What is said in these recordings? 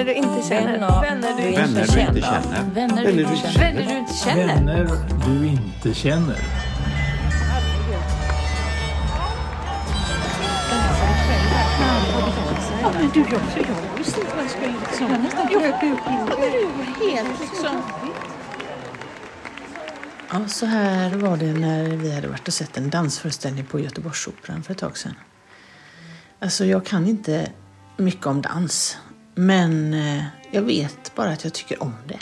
Vänner du inte känner. Vänner du inte känner. Vänner du inte känner. Vänner du inte känner. Vänner du inte känner. Du, jag, jag visste inte vad jag skulle liksom... Jag nästan dök upp helt liksom... Ja, så här var det när vi hade varit och sett en dansföreställning på Göteborgsoperan för ett tag sedan. Alltså, jag kan inte mycket om dans, men eh, jag vet bara att jag tycker om det.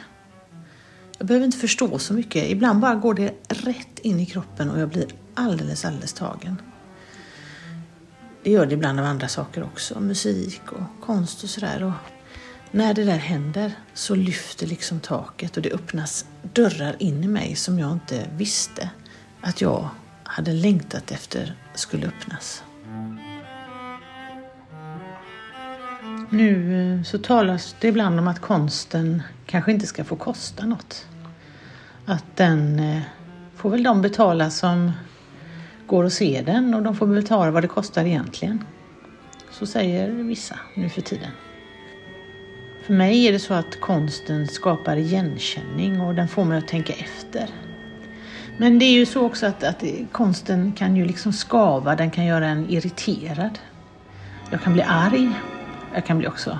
Jag behöver inte förstå så mycket. Ibland bara går det rätt in i kroppen och jag blir alldeles, alldeles tagen. Det gör det ibland av andra saker också, musik och konst och sådär. Och när det där händer så lyfter liksom taket och det öppnas dörrar in i mig som jag inte visste att jag hade längtat efter skulle öppnas. Nu eh, så talas det ibland om att konsten kanske inte ska få kosta något. Att den eh, får väl de betala som går och ser den och de får betala vad det kostar egentligen. Så säger vissa nu för tiden. För mig är det så att konsten skapar igenkänning och den får mig att tänka efter. Men det är ju så också att, att konsten kan ju liksom skava, den kan göra en irriterad. Jag kan bli arg, jag kan bli också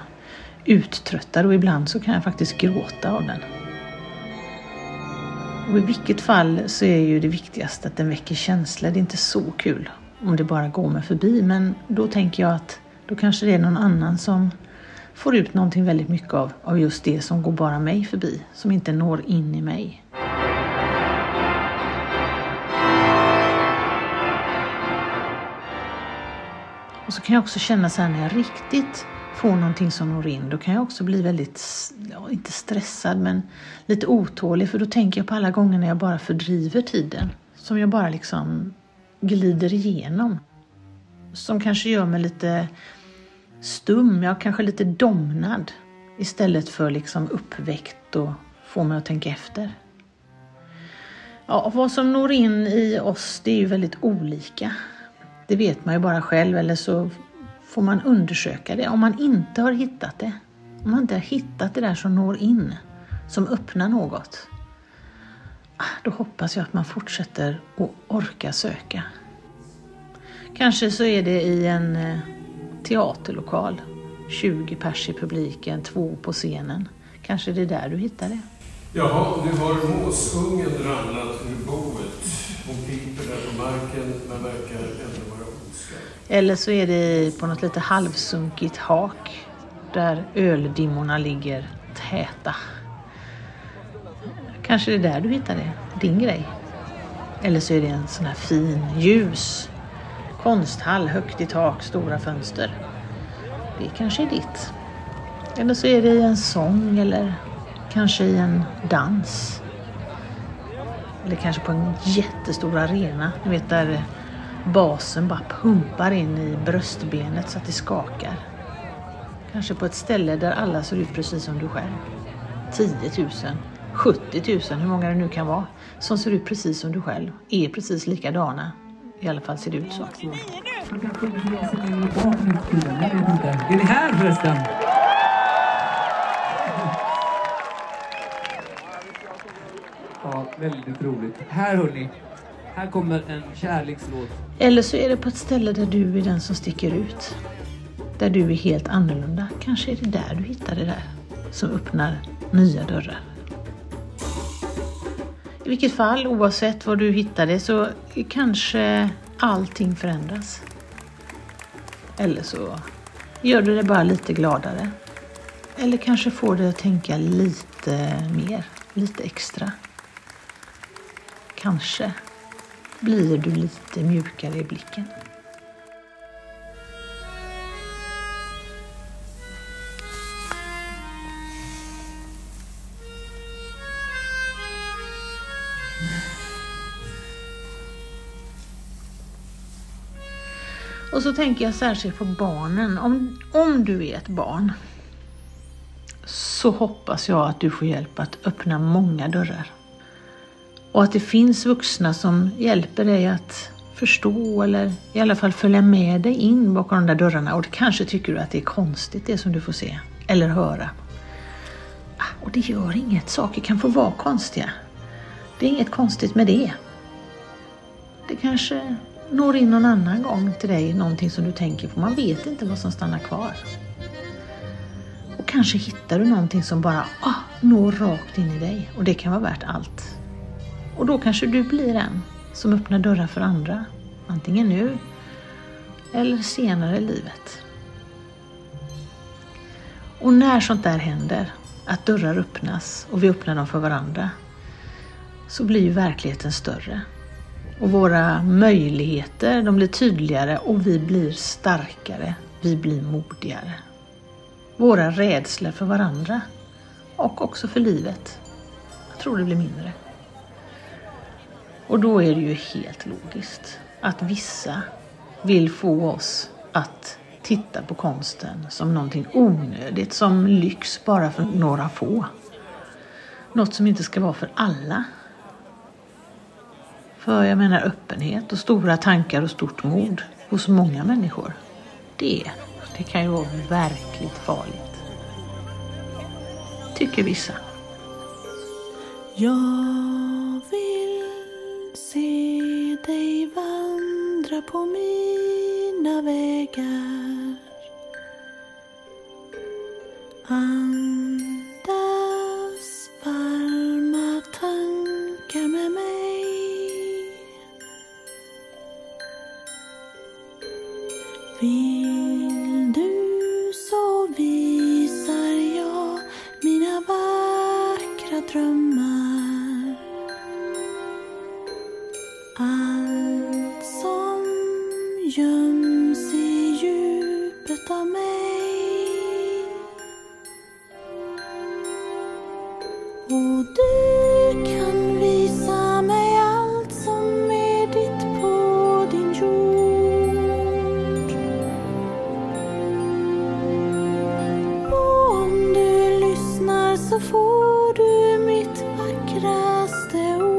uttröttad och ibland så kan jag faktiskt gråta av den. Och I vilket fall så är ju det viktigaste att den väcker känslor. Det är inte så kul om det bara går mig förbi men då tänker jag att då kanske det är någon annan som får ut någonting väldigt mycket av, av just det som går bara mig förbi, som inte når in i mig. Och så kan jag också känna så här när jag riktigt får någonting som når in, då kan jag också bli väldigt, ja, inte stressad, men lite otålig. För då tänker jag på alla gånger när jag bara fördriver tiden. Som jag bara liksom glider igenom. Som kanske gör mig lite stum, jag kanske lite domnad. Istället för liksom uppväckt och får mig att tänka efter. Ja, vad som når in i oss, det är ju väldigt olika. Det vet man ju bara själv, eller så får man undersöka det. Om man inte har hittat det, om man inte har hittat det där som når in, som öppnar något, ah, då hoppas jag att man fortsätter att orka söka. Kanske så är det i en eh, teaterlokal, 20 pers i publiken, två på scenen. Kanske det är där du hittar det. Jaha, nu har måsungen ramlat ur boet. Hon piper där på marken men verkar ändå. Eller så är det på något lite halvsunkigt hak där öldimmorna ligger täta. Kanske det är där du hittar det, din grej. Eller så är det en sån här fin, ljus konsthall, högt i tak, stora fönster. Det kanske är ditt. Eller så är det i en sång eller kanske i en dans. Eller kanske på en jättestor arena, ni vet där basen bara pumpar in i bröstbenet så att det skakar. Kanske på ett ställe där alla ser ut precis som du själv. 10 000, 70 000, hur många det nu kan vara, som ser ut precis som du själv, är precis likadana. I alla fall ser det ut så. Är ni här förresten? Ja, väldigt roligt. Här hörni, här kommer en kärlekslåt. Eller så är det på ett ställe där du är den som sticker ut. Där du är helt annorlunda. Kanske är det där du hittar det där som öppnar nya dörrar. I vilket fall, oavsett var du hittar det, så kanske allting förändras. Eller så gör du det bara lite gladare. Eller kanske får dig att tänka lite mer, lite extra. Kanske blir du lite mjukare i blicken. Och så tänker jag särskilt på barnen. Om, om du är ett barn så hoppas jag att du får hjälp att öppna många dörrar. Och att det finns vuxna som hjälper dig att förstå eller i alla fall följa med dig in bakom de där dörrarna. Och kanske tycker du att det är konstigt det som du får se eller höra. Ah, och det gör inget, saker kan få vara konstiga. Det är inget konstigt med det. Det kanske når in någon annan gång till dig, någonting som du tänker på. Man vet inte vad som stannar kvar. Och kanske hittar du någonting som bara ah, når rakt in i dig och det kan vara värt allt. Och då kanske du blir en som öppnar dörrar för andra. Antingen nu eller senare i livet. Och när sånt där händer, att dörrar öppnas och vi öppnar dem för varandra, så blir ju verkligheten större. Och våra möjligheter, de blir tydligare och vi blir starkare, vi blir modigare. Våra rädslor för varandra och också för livet, jag tror det blir mindre. Och då är det ju helt logiskt att vissa vill få oss att titta på konsten som någonting onödigt, som lyx bara för några få. Något som inte ska vara för alla. För jag menar öppenhet och stora tankar och stort mod hos många människor. Det, det kan ju vara verkligt farligt. Tycker vissa. Jag dig vandra på mina vägar. Stay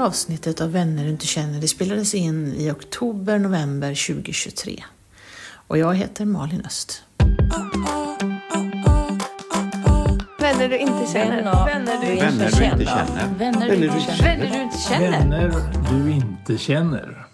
avsnittet av Vänner du inte känner det spelades in i oktober-november 2023. Och jag heter Malin Öst. Vänner du inte känner. Vänner du Vänner du inte känner. Vänner du inte känner. Vänner du inte känner. Vänner du inte känner.